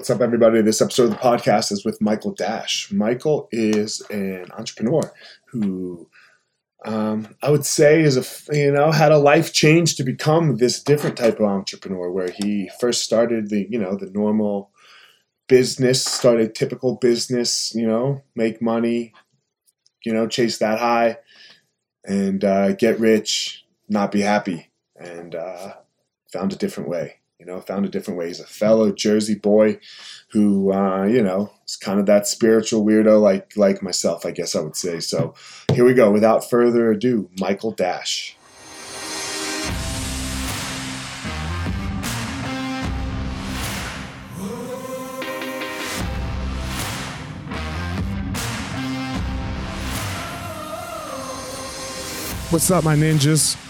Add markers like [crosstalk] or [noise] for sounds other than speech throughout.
What's up, everybody? This episode of the podcast is with Michael Dash. Michael is an entrepreneur who um, I would say is a you know had a life change to become this different type of entrepreneur, where he first started the you know the normal business, started typical business, you know, make money, you know, chase that high, and uh, get rich, not be happy, and uh, found a different way you know, found a different way. He's a fellow Jersey boy who, uh, you know, is kind of that spiritual weirdo like like myself, I guess I would say. So here we go. Without further ado, Michael Dash. What's up, my ninjas?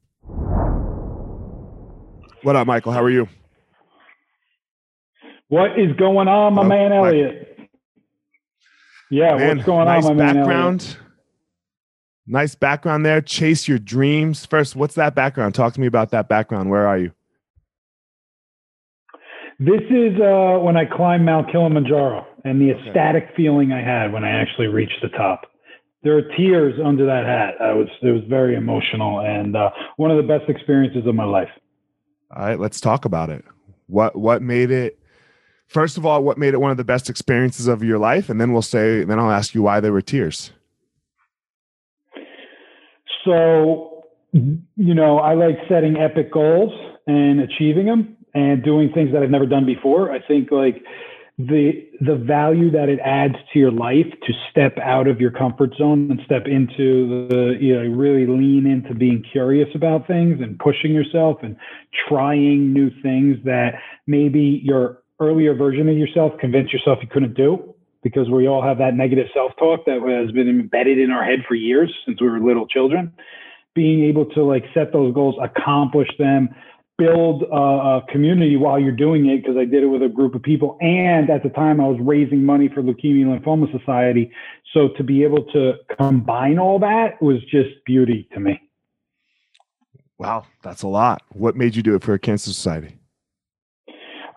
what up michael how are you what is going on my man elliot yeah man, what's going nice on my background man elliot? Nice background there. Chase your dreams. First, what's that background? Talk to me about that background. Where are you? This is uh, when I climbed Mount Kilimanjaro and the ecstatic okay. feeling I had when I actually reached the top. There are tears under that hat. I was it was very emotional and uh, one of the best experiences of my life. All right, let's talk about it. What what made it? First of all, what made it one of the best experiences of your life, and then we'll say, then I'll ask you why there were tears. So, you know, I like setting epic goals and achieving them and doing things that I've never done before. I think like the the value that it adds to your life to step out of your comfort zone and step into the you know really lean into being curious about things and pushing yourself and trying new things that maybe your earlier version of yourself convinced yourself you couldn't do because we all have that negative self-talk that has been embedded in our head for years since we were little children. Being able to like set those goals accomplish them build a, a community while you're doing it because i did it with a group of people and at the time i was raising money for leukemia lymphoma society so to be able to combine all that was just beauty to me wow that's a lot what made you do it for a cancer society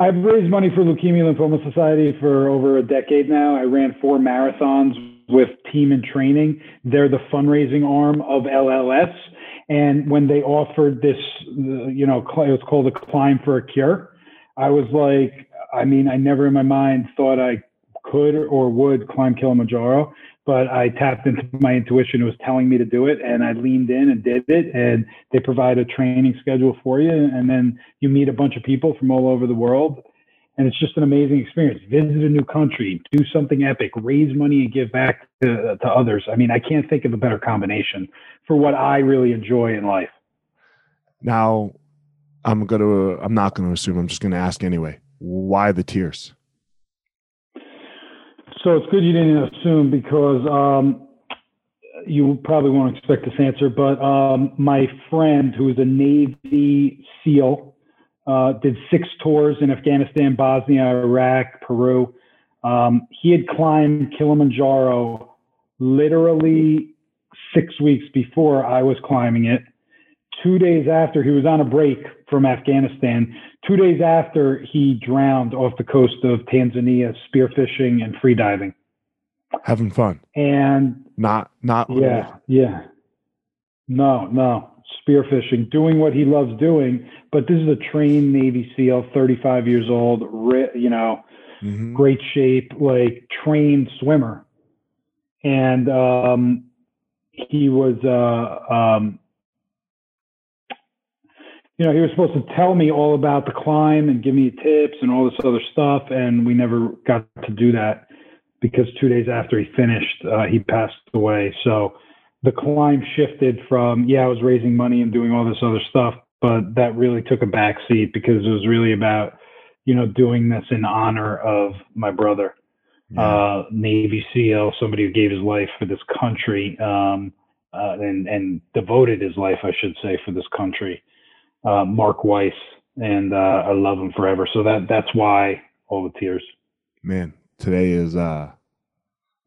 I've raised money for Leukemia Lymphoma Society for over a decade now. I ran four marathons with Team in Training. They're the fundraising arm of LLS. And when they offered this, you know, it was called a climb for a cure. I was like, I mean, I never in my mind thought I could or would climb Kilimanjaro but I tapped into my intuition. It was telling me to do it, and I leaned in and did it. And they provide a training schedule for you, and then you meet a bunch of people from all over the world, and it's just an amazing experience. Visit a new country, do something epic, raise money, and give back to, to others. I mean, I can't think of a better combination for what I really enjoy in life. Now, I'm gonna. I'm not gonna assume. I'm just gonna ask anyway. Why the tears? So it's good you didn't assume because um, you probably won't expect this answer, but um, my friend who is a Navy SEAL uh, did six tours in Afghanistan, Bosnia, Iraq, Peru. Um, he had climbed Kilimanjaro literally six weeks before I was climbing it. Two days after, he was on a break from Afghanistan. Two days after, he drowned off the coast of Tanzania, spearfishing and freediving. Having fun. And not, not, yeah, yeah. No, no. Spearfishing, doing what he loves doing. But this is a trained Navy SEAL, 35 years old, you know, mm-hmm. great shape, like trained swimmer. And um, he was, uh, um, you know, he was supposed to tell me all about the climb and give me tips and all this other stuff. And we never got to do that because two days after he finished, uh, he passed away. So the climb shifted from, yeah, I was raising money and doing all this other stuff, but that really took a backseat because it was really about, you know, doing this in honor of my brother, yeah. uh, Navy SEAL, somebody who gave his life for this country, um, uh, and, and devoted his life, I should say, for this country, uh, Mark Weiss. And uh, I love him forever. So that that's why all the tears. Man, today is uh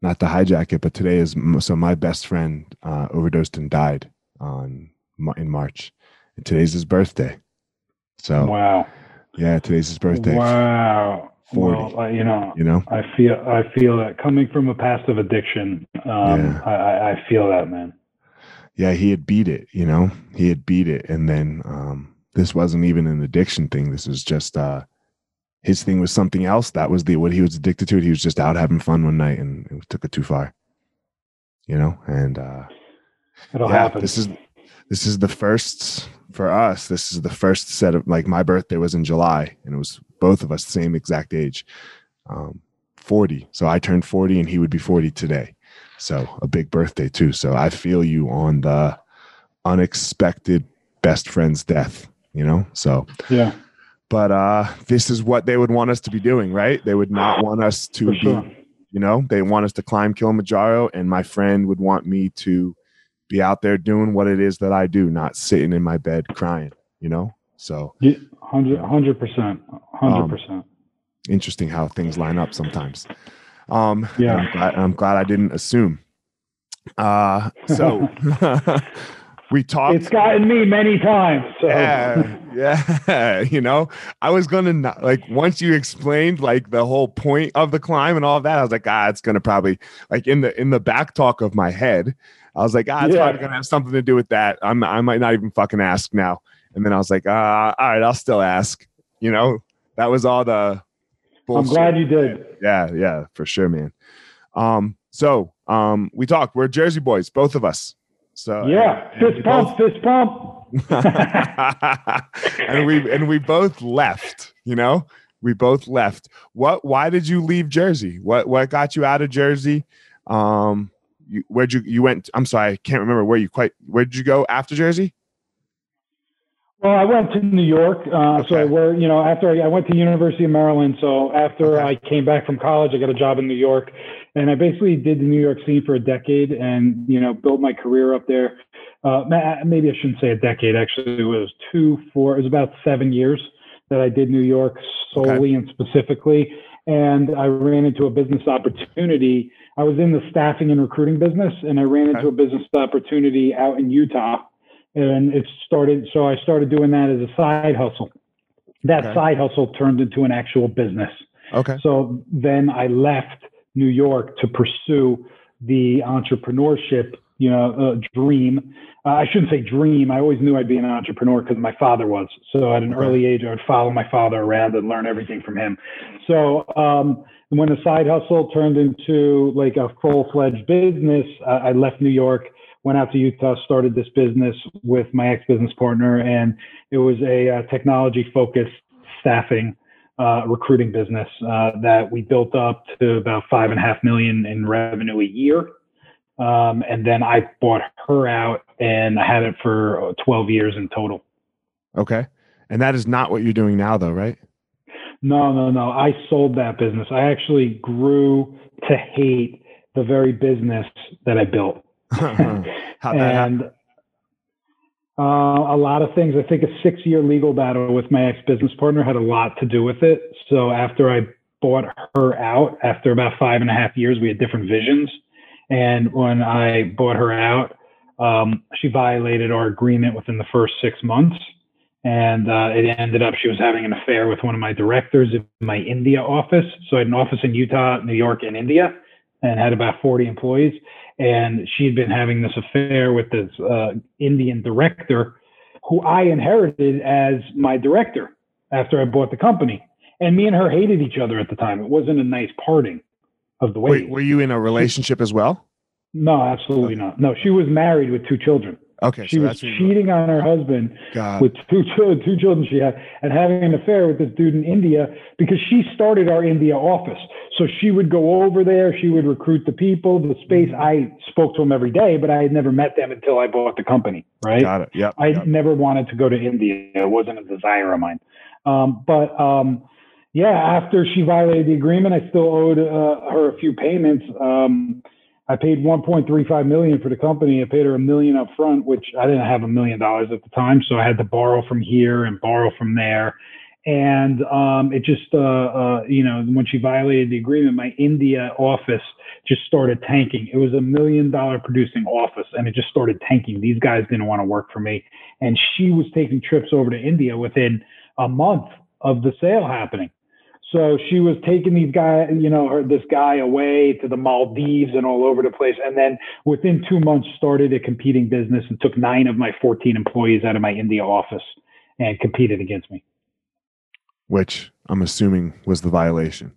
not to hijack it, but today is so my best friend uh, overdosed and died on in March, and today's his birthday. So wow, yeah, today's his birthday. Wow. 40, well, you know, you know, I feel, I feel that coming from a past of addiction, um, yeah. I, I feel that, man. Yeah, he had beat it, you know, he had beat it. And then, um, this wasn't even an addiction thing. This was just, uh, his thing was something else. That was the what he was addicted to. He was just out having fun one night and it took it too far. You know, and uh It'll yeah, happen. This is this is the first for us. This is the first set of like my birthday was in July and it was both of us the same exact age. Um 40. So I turned 40 and he would be 40 today. So a big birthday too. So I feel you on the unexpected best friend's death, you know? So yeah but uh, this is what they would want us to be doing, right? They would not want us to For be, sure. you know, they want us to climb Kilimanjaro, and my friend would want me to be out there doing what it is that I do, not sitting in my bed crying, you know. So, hundred percent, hundred percent. Um, interesting how things line up sometimes. Um, yeah, I'm glad, I'm glad I didn't assume. Uh, so [laughs] [laughs] we talked. It's gotten me many times. So. Yeah, yeah. [laughs] You know, I was gonna not, like once you explained like the whole point of the climb and all of that, I was like, ah, it's gonna probably like in the in the back talk of my head, I was like, ah, it's yeah. probably gonna have something to do with that. I'm I might not even fucking ask now. And then I was like, ah, all right, I'll still ask. You know, that was all the. Bullshit. I'm glad you did. Yeah, yeah, for sure, man. Um, so um, we talked. We're Jersey boys, both of us. So yeah, and, fist pump, both, fist pump. [laughs] and we and we both left. You know, we both left. What? Why did you leave Jersey? What? What got you out of Jersey? Um, you, where'd you you went? I'm sorry, I can't remember where you quite. Where did you go after Jersey? Well, I went to New York. Uh, okay. So where you know after I, I, went to University of Maryland. So after okay. I came back from college, I got a job in New York, and I basically did the New York scene for a decade, and you know built my career up there. Uh, maybe I shouldn't say a decade. Actually, it was two, four. It was about seven years that I did New York solely okay. and specifically. And I ran into a business opportunity. I was in the staffing and recruiting business, and I ran into a business opportunity out in Utah and it started. So I started doing that as a side hustle. That okay. side hustle turned into an actual business. Okay. So then I left New York to pursue the entrepreneurship, you know, uh, dream. Uh, I shouldn't say dream. I always knew I'd be an entrepreneur because my father was. So at an early age, I would follow my father around and learn everything from him. So um, when the side hustle turned into like a full fledged business, uh, I left New York went out to Utah, started this business with my ex business partner, and it was a uh, technology focused staffing uh, recruiting business uh, that we built up to about five and a half million in revenue a year. Um, and then I bought her out, and I had it for 12 years in total. Okay, and that is not what you're doing now, though, right? No, no, no. I sold that business. I actually grew to hate the very business that I built. [laughs] [laughs] and uh, a lot of things. I think a six year legal battle with my ex business partner had a lot to do with it. So after I bought her out, after about five and a half years, we had different visions. And when I bought her out, um, she violated our agreement within the first six months. And uh, it ended up she was having an affair with one of my directors in my India office. So I had an office in Utah, New York, and India, and had about 40 employees and she'd been having this affair with this uh, Indian director, who I inherited as my director after I bought the company. And me and her hated each other at the time. It wasn't a nice parting of the way. Wait, were you in a relationship as well? No, absolutely not. No, she was married with two children. Okay, She so was cheating on her husband God. with two children, two children she had, and having an affair with this dude in India because she started our India office. So she would go over there, she would recruit the people, the space. Mhm. I spoke to them every day, but I had never met them until I bought the company. Right? Got it. Yep. I yep. never wanted to go to India. It wasn't a desire of mine. Um, but um, yeah, after she violated the agreement, I still owed uh, her a few payments. Um, I paid 1.35 million for the company. I paid her a million up front, which I didn't have a million dollars at the time, so I had to borrow from here and borrow from there. And um, it just, uh, uh, you know, when she violated the agreement, my India office just started tanking. It was a million dollar producing office, and it just started tanking. These guys didn't want to work for me, and she was taking trips over to India within a month of the sale happening. So she was taking these guys, you know, her, this guy away to the Maldives and all over the place. And then within two months started a competing business and took nine of my 14 employees out of my India office and competed against me. Which I'm assuming was the violation.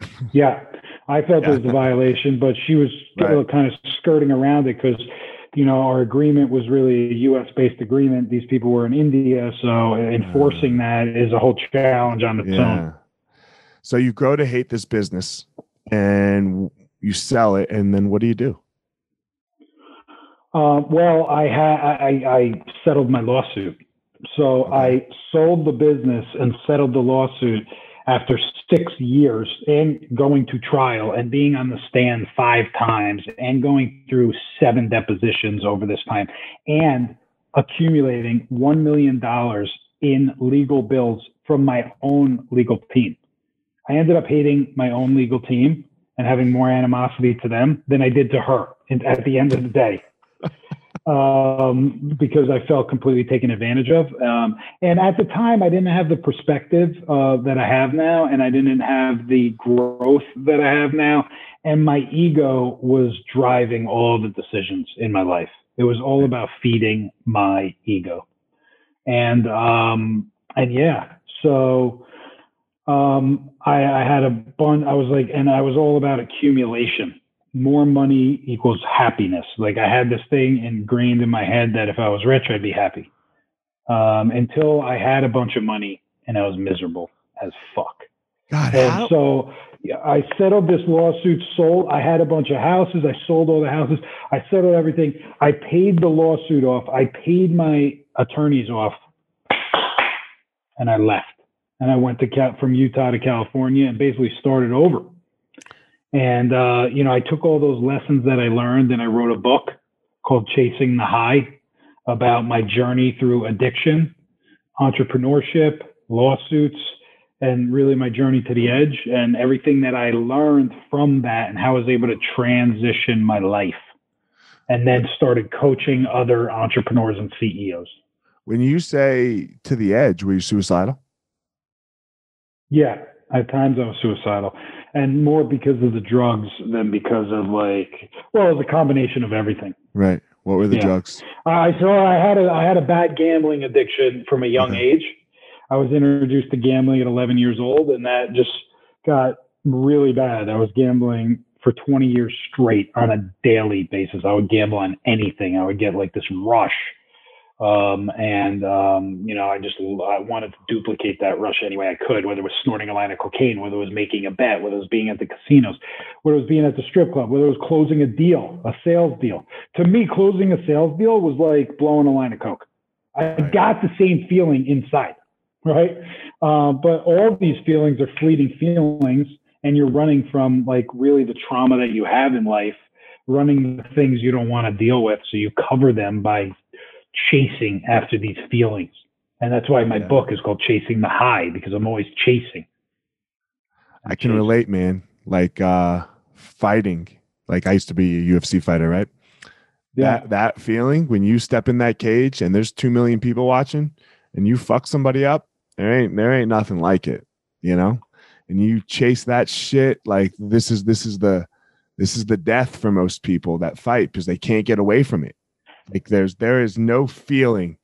[laughs] Yeah, I felt it was a violation, but she was Right. kind of skirting around it because, you know, our agreement was really a U.S. based agreement. These people were in India, so enforcing that is a whole challenge on its own. So you grow to hate this business and you sell it, and then what do you do? Uh, well, I, ha- I I settled my lawsuit. So I sold the business and settled the lawsuit after six years and going to trial and being on the stand five times and going through seven depositions over this time and accumulating $1 million in legal bills from my own legal team. I ended up hating my own legal team and having more animosity to them than I did to her at the end of the day. [laughs] um, because I felt completely taken advantage of. Um, and at the time, I didn't have the perspective uh, that I have now, and I didn't have the growth that I have now. And my ego was driving all the decisions in my life. It was all about feeding my ego. And um, and yeah, so um, I, I had a bun. I was like, and I was all about accumulation. More money equals happiness. Like I had this thing ingrained in my head that if I was rich, I'd be happy. Um, until I had a bunch of money and I was miserable as fuck. God, And how? so I settled this lawsuit, sold, I had a bunch of houses. I sold all the houses. I settled everything. I paid the lawsuit off. I paid my attorneys off and I left. And I went to Cal- from Utah to California and basically started over. And, uh, you know, I took all those lessons that I learned and I wrote a book called Chasing the High about my journey through addiction, entrepreneurship, lawsuits, and really my journey to the edge and everything that I learned from that and how I was able to transition my life. And then started coaching other entrepreneurs and CEOs. When you say to the edge, were you suicidal? Yeah, at times I was suicidal, and more because of the drugs than because of like, well, it was a combination of everything. Right. What were the Yeah. drugs? I so I had a I had a bad gambling addiction from a young Okay. age. I was introduced to gambling at 11 years old, and that just got really bad. I was gambling for 20 years straight on a daily basis. I would gamble on anything. I would get like this rush, um, and um, you know, I just I wanted to duplicate that rush any way I could. Whether it was snorting a line of cocaine, whether it was making a bet, whether it was being at the casinos, whether it was being at the strip club, whether it was closing a deal, a sales deal to me, closing a sales deal was like blowing a line of coke. I got the same feeling inside, right? Uh, but all these feelings are fleeting feelings, and you're running from like really the trauma that you have in life, running the things you don't want to deal with. So you cover them by chasing after these feelings. And that's why my Yeah. book is called Chasing the High, because I'm always chasing. I can Chasing. relate, man. Like uh fighting. Like I used to be a UFC fighter, right? Yeah. That that feeling when you step in that cage and there's two million people watching and you fuck somebody up, there ain't there ain't nothing like it, you know? And you chase that shit like this is this is the This is the death for most people that fight because they can't get away from it. Like there's there is no feeling.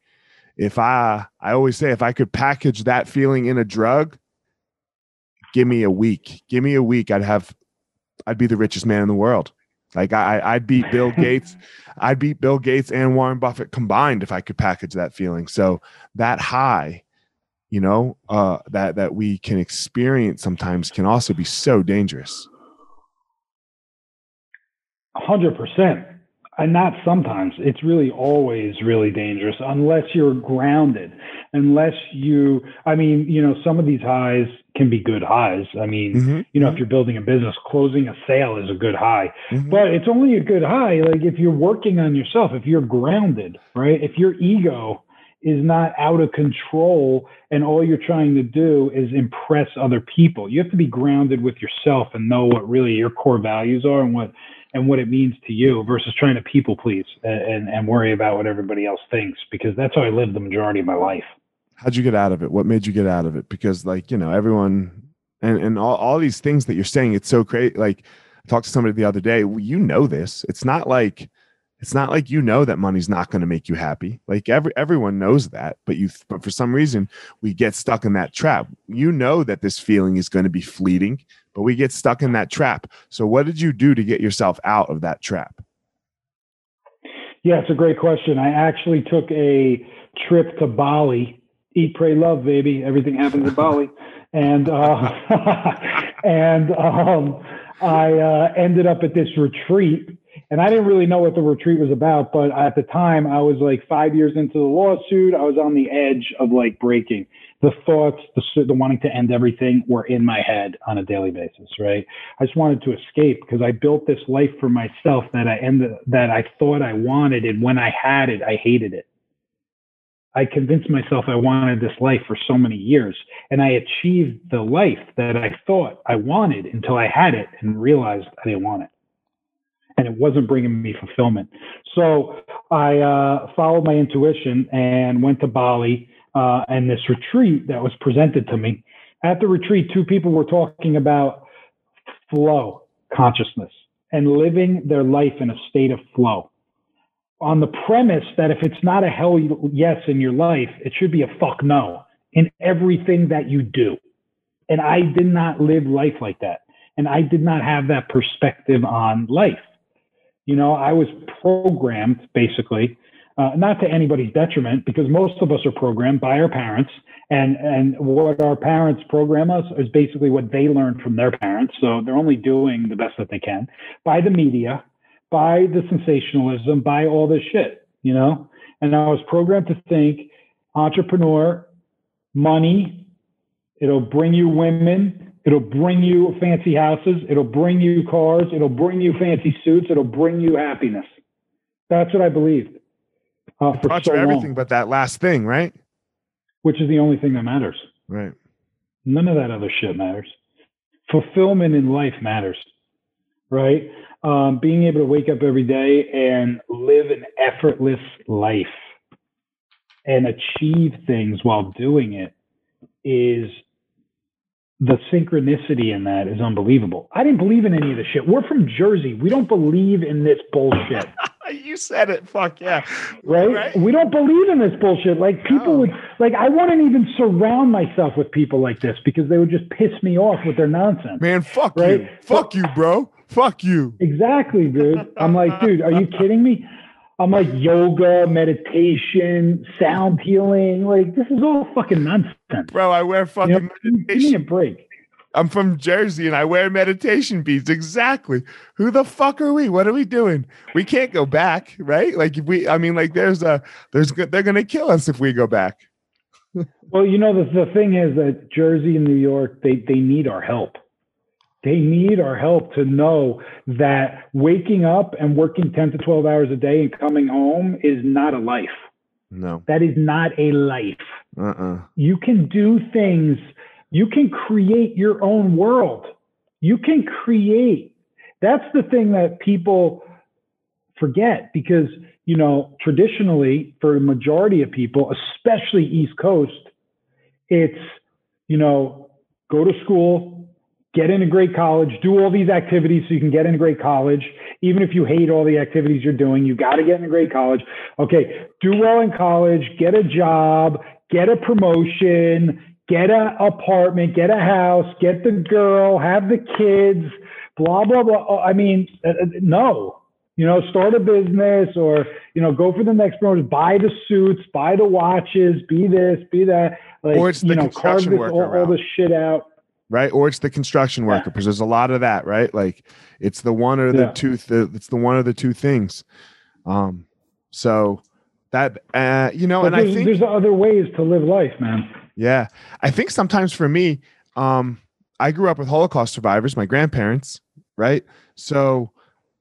If I I always say if I could package that feeling in a drug, give me a week. Give me a week. I'd have I'd be the richest man in the world. Like I I'd beat Bill [laughs] Gates. I'd beat Bill Gates and Warren Buffett combined if I could package that feeling. So that high, you know, uh that that we can experience sometimes can also be so dangerous. hundred percent. And not sometimes. It's really always really dangerous unless you're grounded. Unless you, I mean, you know, some of these highs can be good highs. I mean, Mm-hmm. you know, if you're building a business, closing a sale is a good high. Mhm. But it's only a good high, like if you're working on yourself, if you're grounded, right? If your ego is not out of control and all you're trying to do is impress other people, you have to be grounded with yourself and know what really your core values are and what and what it means to you versus trying to people please and, and, worry about what everybody else thinks because that's how I lived the majority of my life. how'd you get out of it? What made you get out of it? Because like you know everyone and and all, all these things that you're saying it's so great like i talked to somebody the other day well, you know this. It's not like it's not like you know that money's not going to make you happy. Like every everyone knows that but you but for some reason we get stuck in that trap. You know that this feeling is going to be fleeting but we get stuck in that trap so what did you do to get yourself out of that trap Yeah, it's a great question. I actually took a trip to Bali. Eat, pray, love, baby. Everything happens in Bali, [laughs] and uh, [laughs] and um, I uh, ended up at this retreat. And I didn't really know what the retreat was about, but at the time, I was like five years into the lawsuit. I was on the edge of like breaking. The thoughts, the, the wanting to end everything, were in my head on a daily basis. Right? I just wanted to escape because I built this life for myself that I ended that I thought I wanted, and when I had it, I hated it. I convinced myself I wanted this life for so many years, and I achieved the life that I thought I wanted until I had it and realized I didn't want it, and it wasn't bringing me fulfillment. So I uh, followed my intuition and went to Bali uh, and this retreat that was presented to me. At the retreat, two people were talking about flow consciousness and living their life in a state of flow on the premise that if it's not a hell yes in your life, it should be a fuck no in everything that you do. And I did not live life like that. And I did not have that perspective on life. You know, I was programmed basically, uh, not to anybody's detriment, because most of us are programmed by our parents. And, and what our parents program us is basically what they learned from their parents. So they're only doing the best that they can by the media, by the sensationalism, by all this shit, you know? And I was programmed to think entrepreneur, money, it'll bring you women, it'll bring you fancy houses, it'll bring you cars, it'll bring you fancy suits, it'll bring you happiness. That's what I believed uh, for so everything long, but that last thing right which is the only thing that matters. right None of that other shit matters. Fulfillment in life matters, right? Um, being able to wake up every day and live an effortless life and achieve things while doing it is the synchronicity in that is unbelievable. I didn't believe in any of this shit. We're from Jersey. We don't believe in this bullshit [laughs] you said it fuck yeah right? Right. We don't believe in this bullshit. Like people No. would like I wouldn't even surround myself with people like this because they would just piss me off with their nonsense. man fuck Right? you fuck you bro fuck you Exactly, dude. I'm like, dude, are you kidding me? I'm like yoga, meditation, sound healing. Like this is all fucking nonsense. bro i wear You fucking know, give me a break. I'm from jersey and i wear meditation beads. Exactly. Who the fuck are we? What are we doing? We can't go back right? Like if we i mean like there's a there's they're gonna kill us if we go back. [laughs] Well, you know, the, the thing is that Jersey and New York, they, they need our help. They need our help to know that waking up and working 10 to 12 hours a day and coming home is not a life. no. That is not a life. uh-uh. You can do things, you can create your own world. You can create. That's the thing that people forget because, you know, traditionally, for a majority of people, especially East Coast, it's, you know, go to school, get into great college, do all these activities so you can get into a great college. Even if you hate all the activities you're doing, you got to get into great college. Okay, do well in college, get a job, get a promotion, get an apartment, get a house, get the girl, have the kids, blah, blah, blah. Oh, I mean, uh, uh, no. You know, start a business or, you know, go for the next promotion, buy the suits, buy the watches, be this, be that. Like, or it's the you know, carve construction this, worker all, all the shit out. right? Or it's the construction worker Yeah. because there's a lot of that, right? Like it's the one or the Yeah. two. The, it's the one or the two things. Um, so that uh, you know, But and I think there's other ways to live life, man. Yeah, I think sometimes for me, um, I grew up with Holocaust survivors, my grandparents, right? So,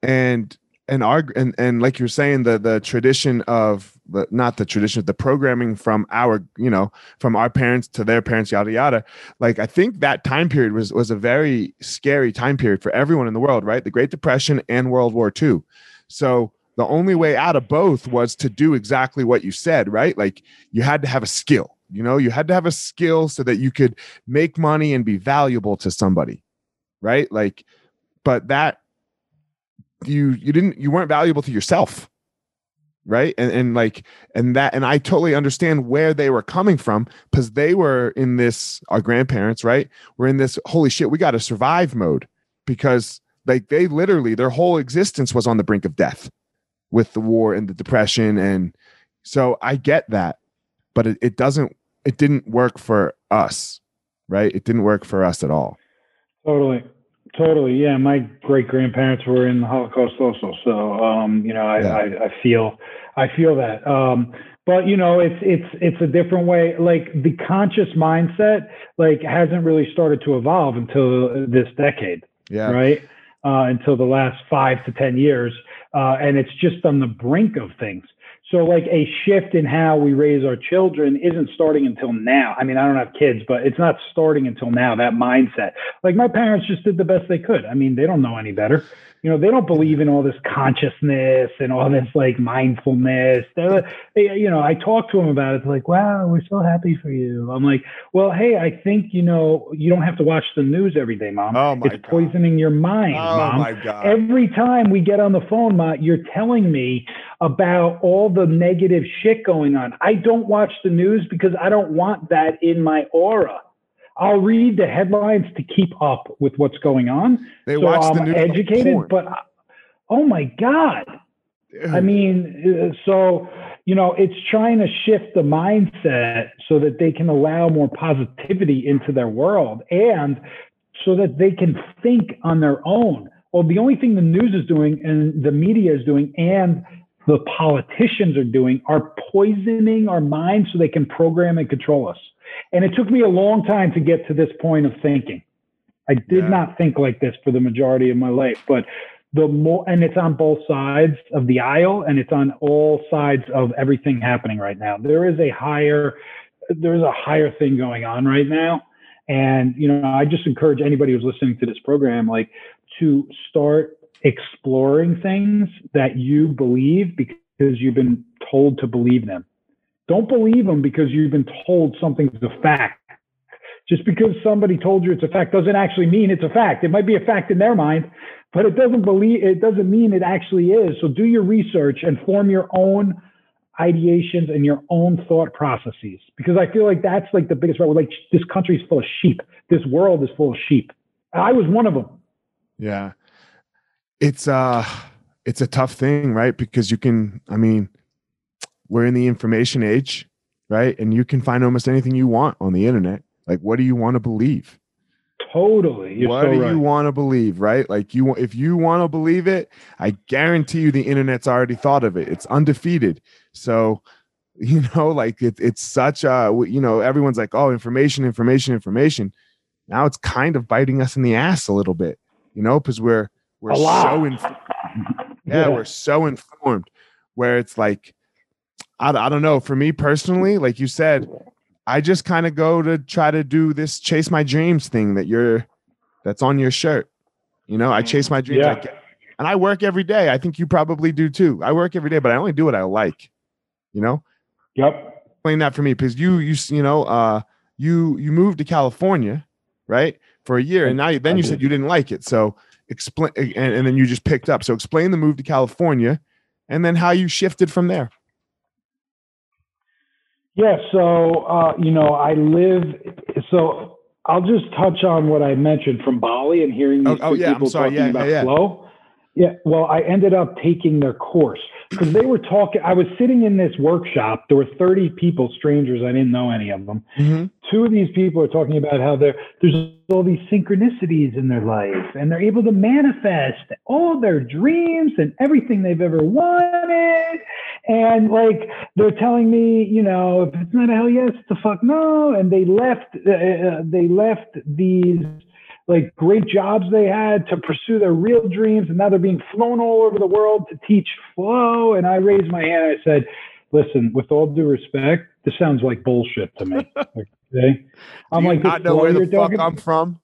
and and our and and like you're saying, the the tradition of the not the tradition, of the programming from our you know from our parents to their parents, yada yada. Like I think that time period was was a very scary time period for everyone in the world, right? The Great Depression and World War II. So the only way out of both was to do exactly what you said, right? Like you had to have a skill. You know, you had to have a skill so that you could make money and be valuable to somebody, right? Like, but that you you didn't you weren't valuable to yourself, right? And and like and that and I totally understand where they were coming from because they were in this our grandparents, right? Were in this holy shit, we got to survive mode because like they literally their whole existence was on the brink of death with the war and the depression and so I get that, but it, it doesn't it didn't work for us, right? It didn't work for us at all. Totally. Totally. Yeah. My great grandparents were in the Holocaust also. So, um, you know, I, Yeah. I, I feel, I feel that. Um, but you know, it's, it's, it's a different way. Like the conscious mindset, like hasn't really started to evolve until this decade, Yeah. right? Uh, until the last five to 10 years. Uh, and it's just on the brink of things. So like a shift in how we raise our children isn't starting until now. I mean, I don't have kids, but it's not starting until now, that mindset. Like my parents just did the best they could. I mean, they don't know any better. You know, they don't believe in all this consciousness and all this like mindfulness. They're, they, you know, I talk to them about it. They're like, wow, we're so happy for you. I'm like, well, hey, I think, you know, you don't have to watch the news every day, mom. Oh my it's God. poisoning your mind, Oh mom. my god. Every time we get on the phone, Ma, you're telling me about all the negative shit going on. I don't watch the news because I don't want that in my aura. I'll read the headlines to keep up with what's going on. they so watch I'm the news. educated, porn. but oh my God. I mean, uh, so, you know, it's trying to shift the mindset so that they can allow more positivity into their world and so that they can think on their own. Well, the only thing the news is doing and the media is doing and the politicians are doing are poisoning our minds so they can program and control us. And it took me a long time to get to this point of thinking. I did Yeah. not think like this for the majority of my life, but the more, and it's on both sides of the aisle and it's on all sides of everything happening right now. There is a higher, there's a higher thing going on right now. And, you know, I just encourage anybody who's listening to this program, like to start exploring things that you believe because you've been told to believe them. Don't believe them because you've been told something's a fact. Just because somebody told you it's a fact doesn't actually mean it's a fact. It might be a fact in their mind, but it doesn't believe it doesn't mean it actually is. So do your research and form your own ideations and your own thought processes because I feel like that's like the biggest problem. Like this country's full of sheep. This world is full of sheep. I was one of them. Yeah. It's uh it's a tough thing, right? Because you can I mean, we're in the information age, right? And you can find almost anything you want on the internet. Like what do you want to believe? Totally. You're what so do right. you want to believe, right? Like you if you want to believe it, I guarantee you the internet's already thought of it. It's undefeated. So, [laughs] you know, like it, it's such a you know, everyone's like, "Oh, information, information, information." Now it's kind of biting us in the ass a little bit, you know, because we're we're so in, yeah, we're so informed where it's like I, I don't know for me personally like you said i just kind of go to try to do this chase my dreams thing that you're that's on your shirt you know i chase my dreams I Yeah. get- and i work every day i think you probably do too i work every day but i only do what i like you know Yep. explain that for me because you you you know uh you you moved to california right? For a year. And now you, then you said you didn't like it. So explain, and, and then you just picked up. So explain the move to California and then how you shifted from there. Yeah, so uh, you know, I live. So I'll just touch on what I mentioned from Bali and hearing Oh- these oh, two yeah, people talking Yeah, about yeah, flow. Yeah, well, I ended up taking their course because they were talking. I was sitting in this workshop. There were 30 people, strangers. I didn't know any of them. Two of these people are talking about how there there's all these synchronicities in their life, and they're able to manifest all their dreams and everything they've ever wanted. And like they're telling me, you know, if it's not a hell yes, it's a fuck no. And they left. Uh, uh, they left these like great jobs they had to pursue their real dreams, and now they're being flown all over the world to teach flow. And I raised my hand. I said, "Listen, with all due respect, this sounds like bullshit to me." [laughs] Okay? I'm Do like, not know where the fuck I'm from.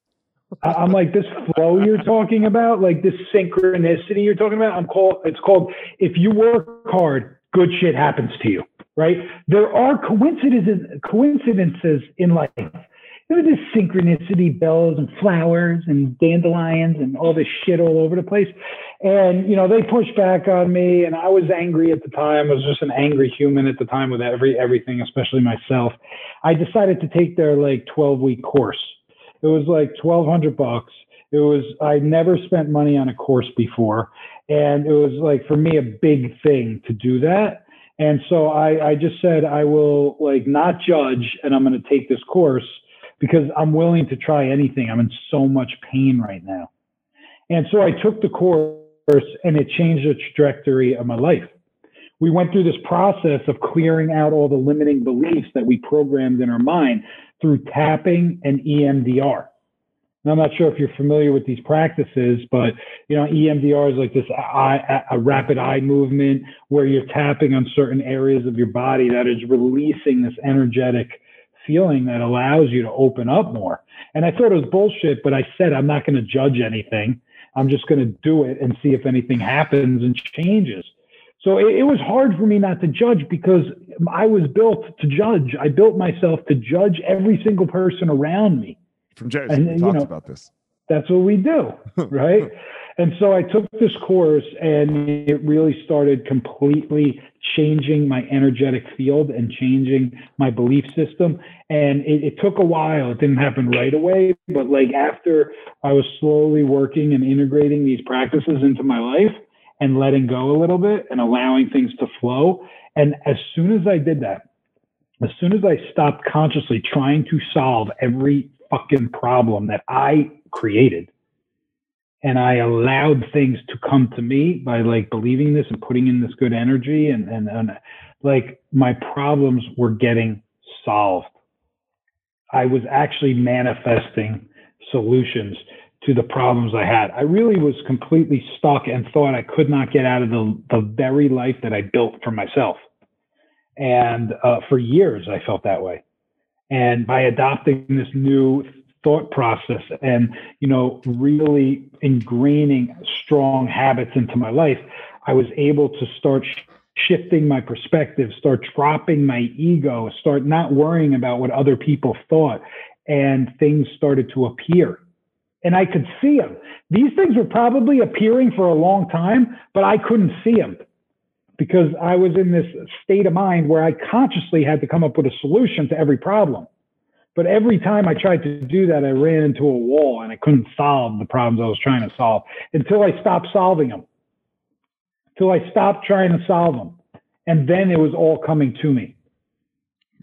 I'm like this flow you're talking about, like this synchronicity you're talking about. I'm called. It's called. If you work hard, good shit happens to you. Right? There are coincidences coincidences in life. There was this synchronicity, bells and flowers and dandelions and all this shit all over the place. And you know, they pushed back on me, and I was angry at the time. I was just an angry human at the time with every everything, especially myself. I decided to take their like 12 week course. It was like 1200 bucks. It was, I never spent money on a course before. And it was like, for me, a big thing to do that. And so I, I just said, I will like not judge and I'm going to take this course because I'm willing to try anything. I'm in so much pain right now. And so I took the course and it changed the trajectory of my life. We went through this process of clearing out all the limiting beliefs that we programmed in our mind through tapping and EMDR. And I'm not sure if you're familiar with these practices, but you know, EMDR is like this eye, a rapid eye movement where you're tapping on certain areas of your body that is releasing this energetic feeling that allows you to open up more. And I thought it was bullshit, but I said I'm not going to judge anything. I'm just going to do it and see if anything happens and changes. So it, it was hard for me not to judge because I was built to judge. I built myself to judge every single person around me. From Jersey, And, we you talked know, about this. That's what we do, [laughs] right? and so I took this course and it really started completely changing my energetic field and changing my belief system. And it, it took a while. It didn't happen right away, but like after I was slowly working and integrating these practices into my life and letting go a little bit and allowing things to flow. And as soon as I did that, as soon as I stopped consciously trying to solve every fucking problem that I created, and I allowed things to come to me by like believing this and putting in this good energy, and and, and like my problems were getting solved. I was actually manifesting solutions to the problems I had. I really was completely stuck and thought I could not get out of the, the very life that I built for myself. And uh, for years, I felt that way. And by adopting this new thought process and, you know, really ingraining strong habits into my life, I was able to start sh- shifting my perspective, start dropping my ego, start not worrying about what other people thought. And things started to appear. And I could see them. These things were probably appearing for a long time, but I couldn't see them because I was in this state of mind where I consciously had to come up with a solution to every problem. But every time I tried to do that, I ran into a wall and I couldn't solve the problems I was trying to solve until I stopped solving them, until I stopped trying to solve them. And then it was all coming to me.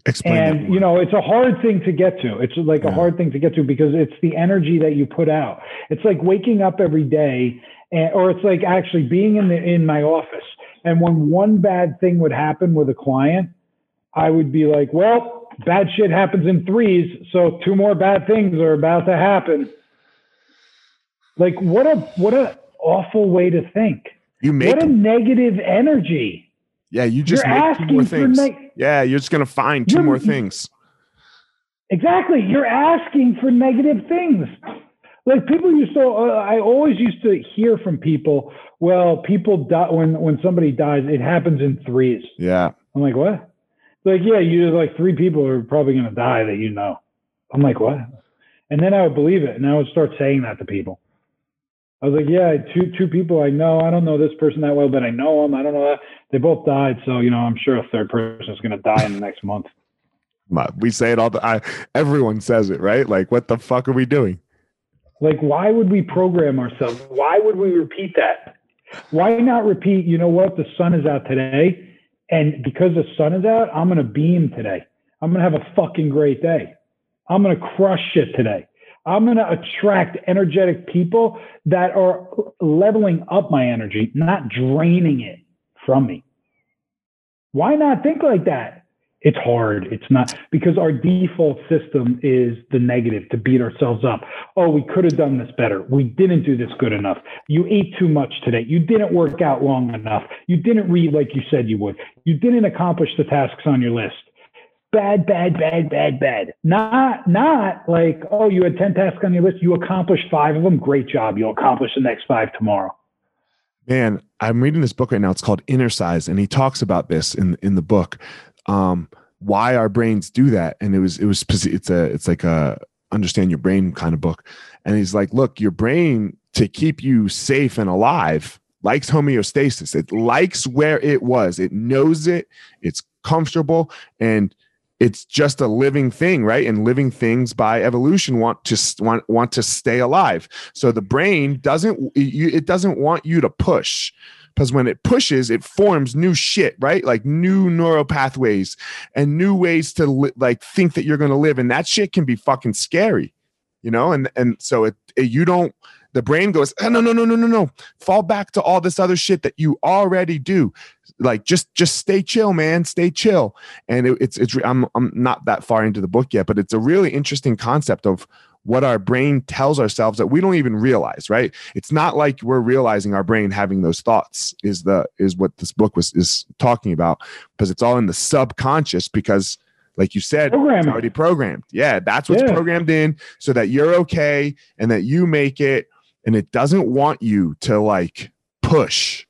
Explain And, you know, it's a hard thing to get to. It's like a hard thing to get to because it's the energy that you put out. It's like waking up every day, and, or it's like actually being in the in my office. And when one bad thing would happen with a client, I would be like, well, bad shit happens in threes, so two more bad things are about to happen. Like what a what a awful way to think. you make What a negative energy. yeah, you just You're make two more things. neg- yeah, you're just gonna find 2 more things. Exactly. You're asking for negative things. Like people used to, uh, I always used to hear from people, well, people die when, when somebody dies, it happens in threes. Yeah. I'm like, what? Like, yeah, you like three people are probably going to die that you know. I'm like, what? And then I would believe it. And I would start saying that to people. I was like, yeah, two two people I know. I don't know this person that well, but I know them. I don't know that they both died. So you know, I'm sure a third person is going to die in the next month. We say it all the I, everyone says it, right? Like, what the fuck are we doing? Like, why would we program ourselves? Why would we repeat that? Why not repeat, you know what, the sun is out today. And because the sun is out, I'm going to beam today. I'm going to have a fucking great day. I'm going to crush shit today. I'm going to attract energetic people that are leveling up my energy, not draining it from me. Why not think like that? It's hard. It's not because our default system is the negative to beat ourselves up. Oh, we could have done this better. We didn't do this good enough. You ate too much today. You didn't work out long enough. You didn't read like you said you would. You didn't accomplish the tasks on your list. Bad, bad, bad, bad, bad. Not, not like, oh, you had 10 tasks on your list. You accomplished five of them. Great job. You'll accomplish the next five tomorrow. Man, I'm reading this book right now. It's called Inner Size, and he talks about this in in the book um, why our brains do that. And it was it was it's a it's like a understand your brain kind of book. And he's like, look, your brain to keep you safe and alive likes homeostasis. It likes where it was. It knows it. It's comfortable and it's just a living thing right and living things by evolution want to want want to stay alive so the brain doesn't it doesn't want you to push because when it pushes, it forms new shit, right? Like new neural pathways and new ways to li- like think that you're going to live, and that shit can be fucking scary, you know. And and so it, it you don't. The brain goes, oh, no, no, no, no, no, no. Fall back to all this other shit that you already do. Like just just stay chill, man. Stay chill. And it, it's it's I'm I'm not that far into the book yet, but it's a really interesting concept of what our brain tells ourselves that we don't even realize right it's not like we're realizing our brain having those thoughts is the is what this book was is talking about because it's all in the subconscious because like you said it's already programmed yeah that's what's yeah. programmed in so that you're okay and that you make it and it doesn't want you to like push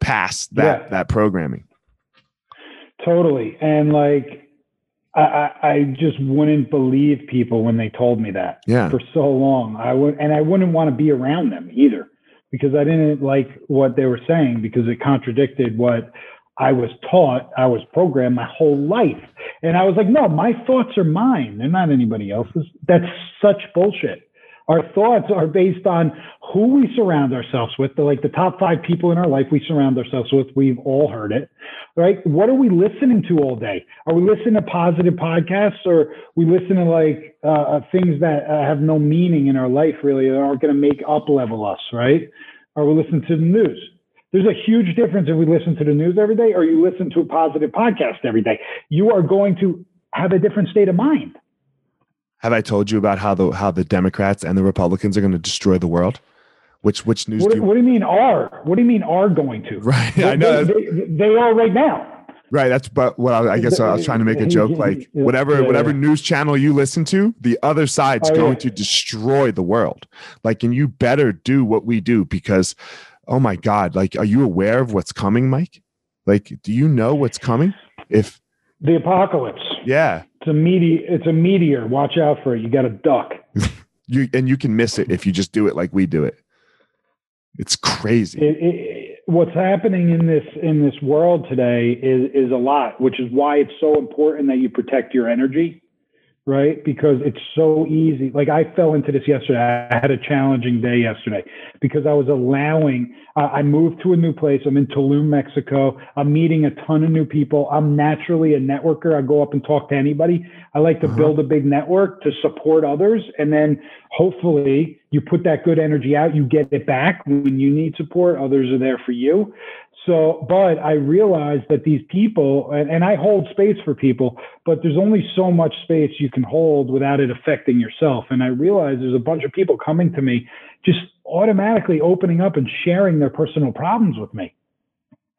past that yeah. that programming totally and like I, I just wouldn't believe people when they told me that yeah. for so long. I would, and I wouldn't want to be around them either because I didn't like what they were saying because it contradicted what I was taught. I was programmed my whole life. And I was like, no, my thoughts are mine. They're not anybody else's. That's such bullshit. Our thoughts are based on who we surround ourselves with, the, like the top five people in our life we surround ourselves with. We've all heard it, right? What are we listening to all day? Are we listening to positive podcasts or we listen to like uh, uh, things that uh, have no meaning in our life really that aren't going to make up level us, right? Are we listening to the news? There's a huge difference if we listen to the news every day or you listen to a positive podcast every day. You are going to have a different state of mind have I told you about how the how the Democrats and the Republicans are going to destroy the world? Which which news? What do you, what do you mean are? What do you mean are going to? Right, they, I know they, they, they, are right now. Right, that's but what I, I guess I was trying to make a joke. [laughs] Like whatever yeah, whatever yeah. news channel you listen to, the other side's oh, going yeah. to destroy the world. Like, and you better do what we do because, oh my God, like, are you aware of what's coming, Mike? Like, do you know what's coming? If the apocalypse. Yeah. It's a meteor. It's a meteor. Watch out for it. You got to duck. [laughs] you and you can miss it if you just do it like we do it. It's crazy. It, it, what's happening in this in this world today is is a lot, which is why it's so important that you protect your energy right? Because it's so easy. Like I fell into this yesterday. I had a challenging day yesterday because I was allowing, uh, I moved to a new place. I'm in Tulum, Mexico. I'm meeting a ton of new people. I'm naturally a networker. I go up and talk to anybody. I like to uh-huh. build a big network to support others. And then hopefully you put that good energy out, you get it back when you need support. Others are there for you. So, but I realized that these people, and, and, I hold space for people, but there's only so much space you can hold without it affecting yourself. And I realized there's a bunch of people coming to me just automatically opening up and sharing their personal problems with me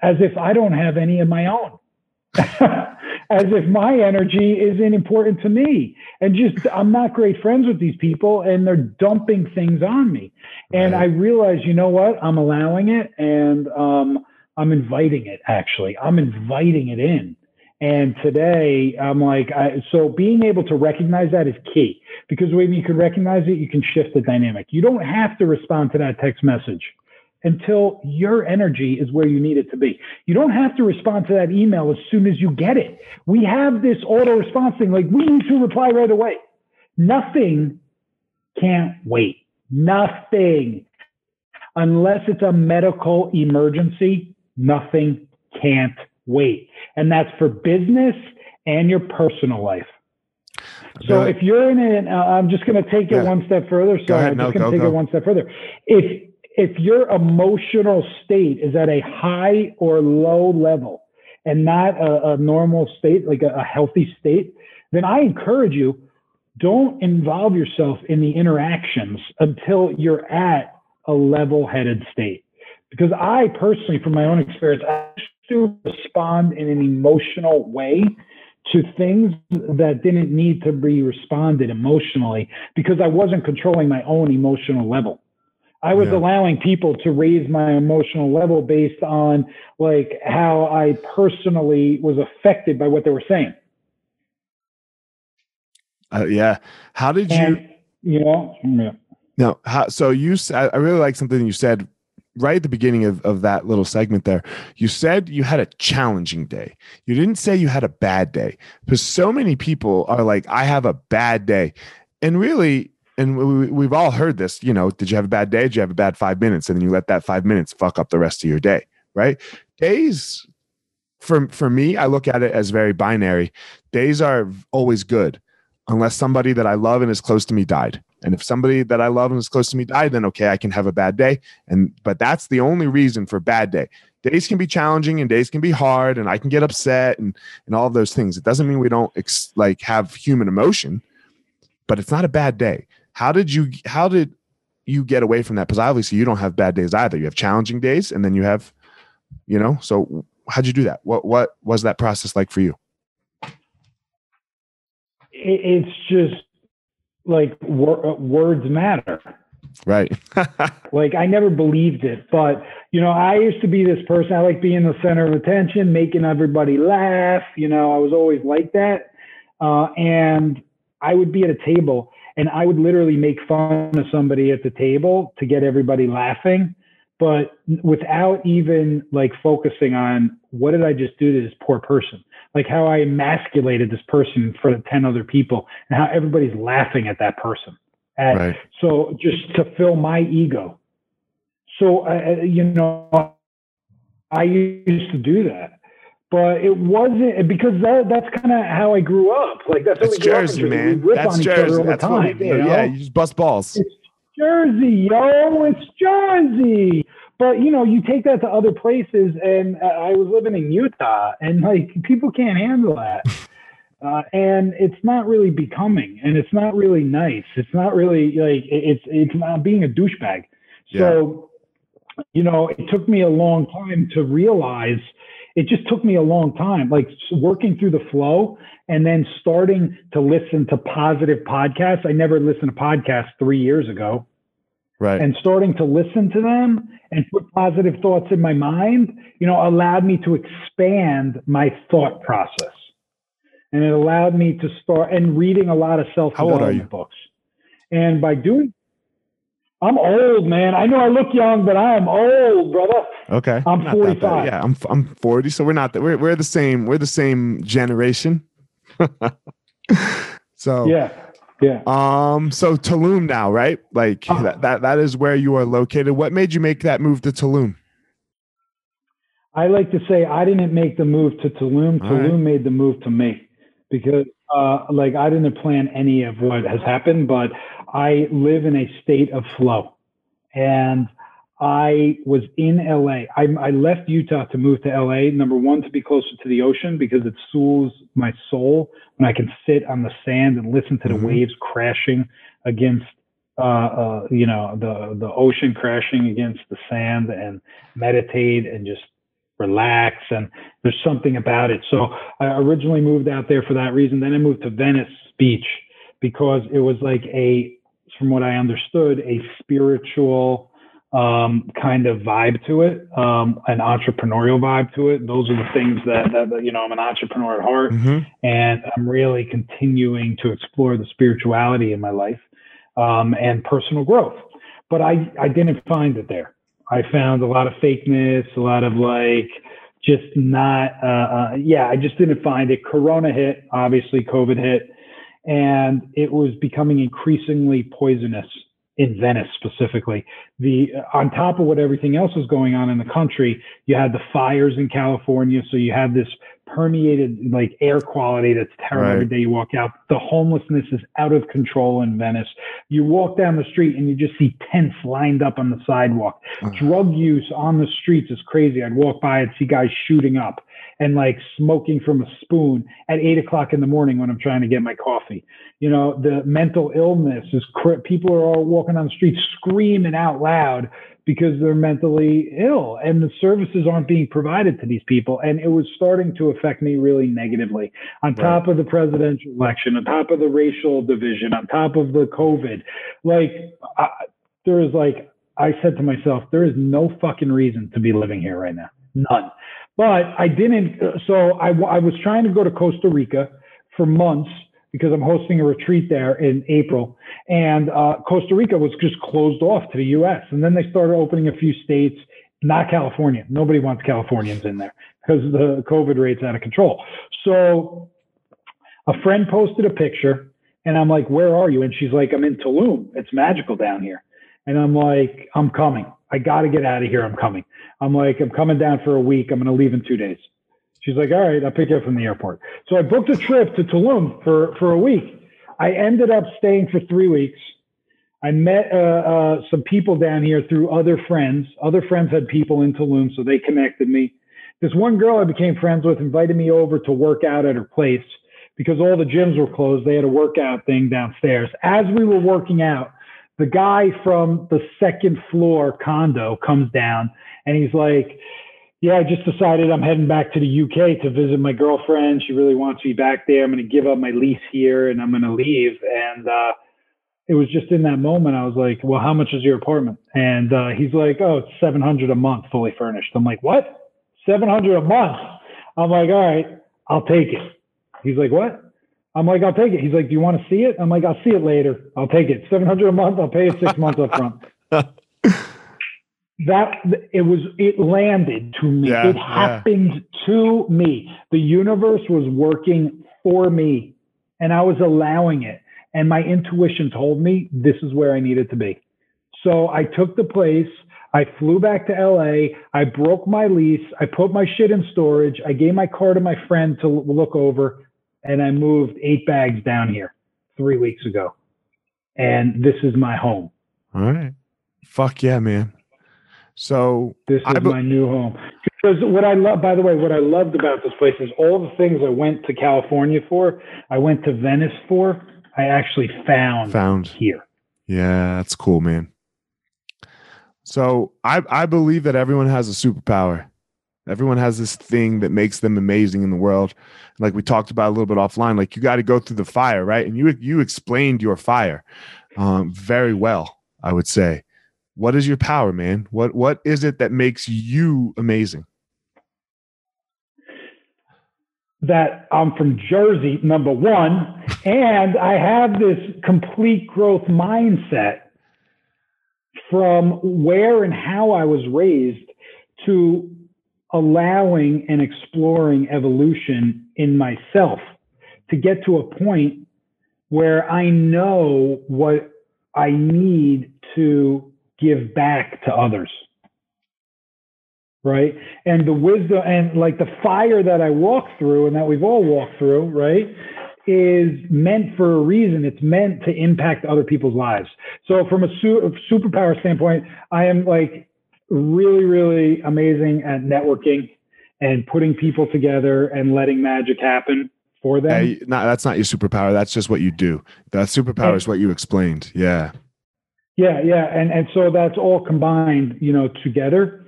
as if I don't have any of my own. [laughs] as if my energy isn't important to me. And just, I'm not great friends with these people and they're dumping things on me. And right. I realize, you know what? I'm allowing it. And, um, I'm inviting it actually. I'm inviting it in. And today, I'm like, I, so being able to recognize that is key because when you can recognize it, you can shift the dynamic. You don't have to respond to that text message until your energy is where you need it to be. You don't have to respond to that email as soon as you get it. We have this auto response thing, like we need to reply right away. Nothing can't wait. Nothing. Unless it's a medical emergency, nothing can't wait. And that's for business and your personal life. So if you're in it, uh, I'm just going to take it yeah. one step further. So I'm just going to take go. it one step further. If if your emotional state is at a high or low level and not a, a normal state, like a, a healthy state, then I encourage you don't involve yourself in the interactions until you're at a level-headed state. Because I personally, from my own experience, I to respond in an emotional way to things that didn't need to be responded emotionally because I wasn't controlling my own emotional level. I was yeah. allowing people to raise my emotional level based on like how I personally was affected by what they were saying. Uh, yeah. How did and, you? You know. Yeah. No. How, so you. I really like something you said right at the beginning of, of that little segment there, you said you had a challenging day. You didn't say you had a bad day because so many people are like, I have a bad day. And really, and we, we've all heard this, you know, did you have a bad day? Did you have a bad five minutes? And then you let that five minutes fuck up the rest of your day, right? Days, for, for me, I look at it as very binary. Days are always good unless somebody that I love and is close to me died. And if somebody that I love and is close to me died, then okay, I can have a bad day. And but that's the only reason for bad day. Days can be challenging and days can be hard, and I can get upset and and all those things. It doesn't mean we don't ex- like have human emotion, but it's not a bad day. How did you? How did you get away from that? Because obviously you don't have bad days either. You have challenging days, and then you have, you know. So how'd you do that? What what was that process like for you? It's just like wor- uh, words matter. Right. [laughs] like I never believed it, but you know, I used to be this person. I like being the center of attention, making everybody laugh. You know, I was always like that. Uh, and I would be at a table and I would literally make fun of somebody at the table to get everybody laughing, but without even like focusing on what did I just do to this poor person? Like how I emasculated this person in front of 10 other people and how everybody's laughing at that person. And right. so just to fill my ego. So, uh, you know, I used to do that, but it wasn't because that, that's kind of how I grew up. Like that's, that's Jersey, man. That's Jersey. That's time, what we do. You know? Yeah. You just bust balls. It's Jersey, yo. It's Jersey. But you know, you take that to other places, and uh, I was living in Utah, and like people can't handle that, [laughs] uh, and it's not really becoming, and it's not really nice. It's not really like it's it's not being a douchebag. Yeah. So, you know, it took me a long time to realize. It just took me a long time, like working through the flow and then starting to listen to positive podcasts. I never listened to podcasts three years ago right and starting to listen to them and put positive thoughts in my mind you know allowed me to expand my thought process and it allowed me to start and reading a lot of self-development books and by doing I'm old, man. I know I look young, but I am old, brother. Okay. I'm 45. Yeah, I'm I'm 40, so we're not that we're we're the same. We're the same generation. [laughs] so yeah. Yeah. Um. So Tulum now, right? Like uh, that, that. That is where you are located. What made you make that move to Tulum? I like to say I didn't make the move to Tulum. All Tulum right. made the move to me because, uh, like, I didn't plan any of what has happened, but I live in a state of flow, and I was in LA. I, I, left Utah to move to LA. Number one, to be closer to the ocean because it soothes my soul when I can sit on the sand and listen to the mm-hmm. waves crashing against, uh, uh, you know, the the ocean crashing against the sand and meditate and just relax. And there's something about it. So I originally moved out there for that reason. Then I moved to Venice Beach because it was like a, from what I understood, a spiritual um, kind of vibe to it, um, an entrepreneurial vibe to it. Those are the things that, that you know, I'm an entrepreneur at heart, mm-hmm. and I'm really continuing to explore the spirituality in my life um, and personal growth. But I, I didn't find it there. I found a lot of fakeness, a lot of like just not, uh, uh, yeah, I just didn't find it. Corona hit, obviously, COVID hit, and it was becoming increasingly poisonous in Venice specifically. The on top of what everything else was going on in the country, you had the fires in California, so you had this permeated like air quality that's terrible right. every day you walk out. The homelessness is out of control in Venice. You walk down the street and you just see tents lined up on the sidewalk. Uh-huh. Drug use on the streets is crazy. I'd walk by and see guys shooting up and like smoking from a spoon at eight o'clock in the morning when I'm trying to get my coffee. You know, the mental illness is cr- people are all walking on the streets screaming out loud because they're mentally ill and the services aren't being provided to these people. And it was starting to affect me really negatively. On top right. of the presidential election, on top of the racial division, on top of the COVID, like I, there is like, I said to myself, there is no fucking reason to be living here right now. None. But I didn't. So I, I was trying to go to Costa Rica for months because I'm hosting a retreat there in April. And uh, Costa Rica was just closed off to the US. And then they started opening a few states, not California. Nobody wants Californians in there because the COVID rate's out of control. So a friend posted a picture and I'm like, where are you? And she's like, I'm in Tulum. It's magical down here. And I'm like, I'm coming. I got to get out of here. I'm coming. I'm like, I'm coming down for a week. I'm going to leave in two days. She's like, all right, I'll pick you up from the airport. So I booked a trip to Tulum for, for a week. I ended up staying for three weeks. I met uh, uh, some people down here through other friends. Other friends had people in Tulum, so they connected me. This one girl I became friends with invited me over to work out at her place because all the gyms were closed. They had a workout thing downstairs. As we were working out, the guy from the second floor condo comes down and he's like, yeah, I just decided I'm heading back to the UK to visit my girlfriend. She really wants me back there. I'm going to give up my lease here and I'm going to leave. And uh, it was just in that moment, I was like, well, how much is your apartment? And uh, he's like, oh, it's 700 a month, fully furnished. I'm like, what? 700 a month? I'm like, all right, I'll take it. He's like, what? I'm like, I'll take it. He's like, do you want to see it? I'm like, I'll see it later. I'll take it. 700 a month. I'll pay it six months up front. [laughs] that it was it landed to me yeah, it happened yeah. to me the universe was working for me and i was allowing it and my intuition told me this is where i needed to be so i took the place i flew back to la i broke my lease i put my shit in storage i gave my car to my friend to look over and i moved eight bags down here three weeks ago and this is my home all right fuck yeah man so this is be- my new home. Because what I love, by the way, what I loved about this place is all the things I went to California for, I went to Venice for, I actually found found here. Yeah, that's cool, man. So I I believe that everyone has a superpower. Everyone has this thing that makes them amazing in the world. Like we talked about a little bit offline, like you got to go through the fire, right? And you you explained your fire um, very well, I would say what is your power man what what is it that makes you amazing that i'm from jersey number one and i have this complete growth mindset from where and how i was raised to allowing and exploring evolution in myself to get to a point where i know what i need to give back to others right? And the wisdom and like the fire that i walk through and that we've all walked through right is meant for a reason. It's meant to impact other people's lives. So from a su- superpower standpoint i am like really really amazing at networking and putting people together and letting magic happen for them hey, not, that's not your superpower that's just what you do that superpower and, is what you explained yeah yeah, yeah, and and so that's all combined, you know, together.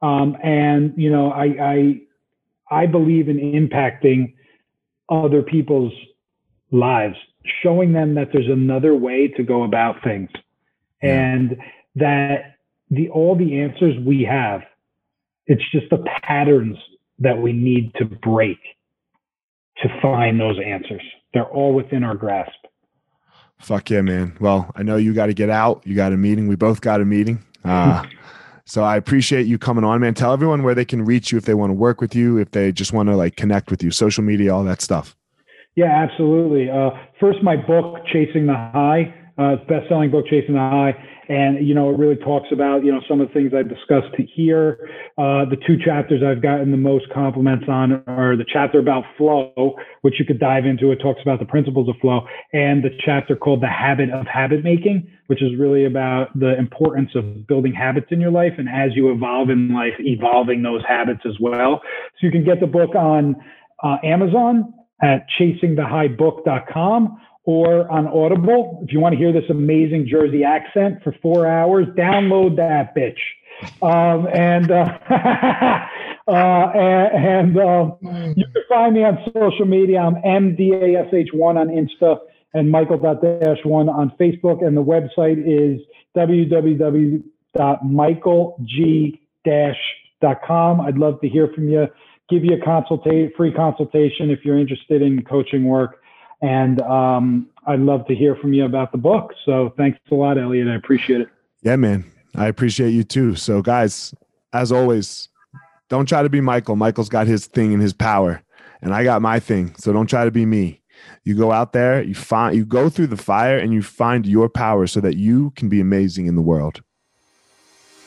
Um, and you know, I I I believe in impacting other people's lives, showing them that there's another way to go about things, yeah. and that the all the answers we have. It's just the patterns that we need to break to find those answers. They're all within our grasp. Fuck yeah, man. Well, I know you got to get out. You got a meeting. We both got a meeting. Uh, [laughs] so I appreciate you coming on, man. Tell everyone where they can reach you if they want to work with you, if they just want to like connect with you, social media, all that stuff. Yeah, absolutely. Uh, first, my book, Chasing the High, uh, best-selling book, Chasing the High, and you know it really talks about you know some of the things I've discussed here. Uh, the two chapters I've gotten the most compliments on are the chapter about flow, which you could dive into. It talks about the principles of flow, and the chapter called the habit of habit making, which is really about the importance of building habits in your life, and as you evolve in life, evolving those habits as well. So you can get the book on uh, Amazon at chasingthehighbook.com or on Audible. If you want to hear this amazing Jersey accent for four hours, download that bitch. Um, and uh, [laughs] uh, and, and um, you can find me on social media. I'm MDASH1 on Insta and Michael.dash1 on Facebook. And the website is www.michaelg-dash.com. I'd love to hear from you. Give you a consultate, free consultation if you're interested in coaching work. And um, I'd love to hear from you about the book. So thanks a lot, Elliot. I appreciate it. Yeah, man. I appreciate you too. So, guys, as always, don't try to be Michael. Michael's got his thing and his power, and I got my thing. So don't try to be me. You go out there, you find, you go through the fire, and you find your power so that you can be amazing in the world.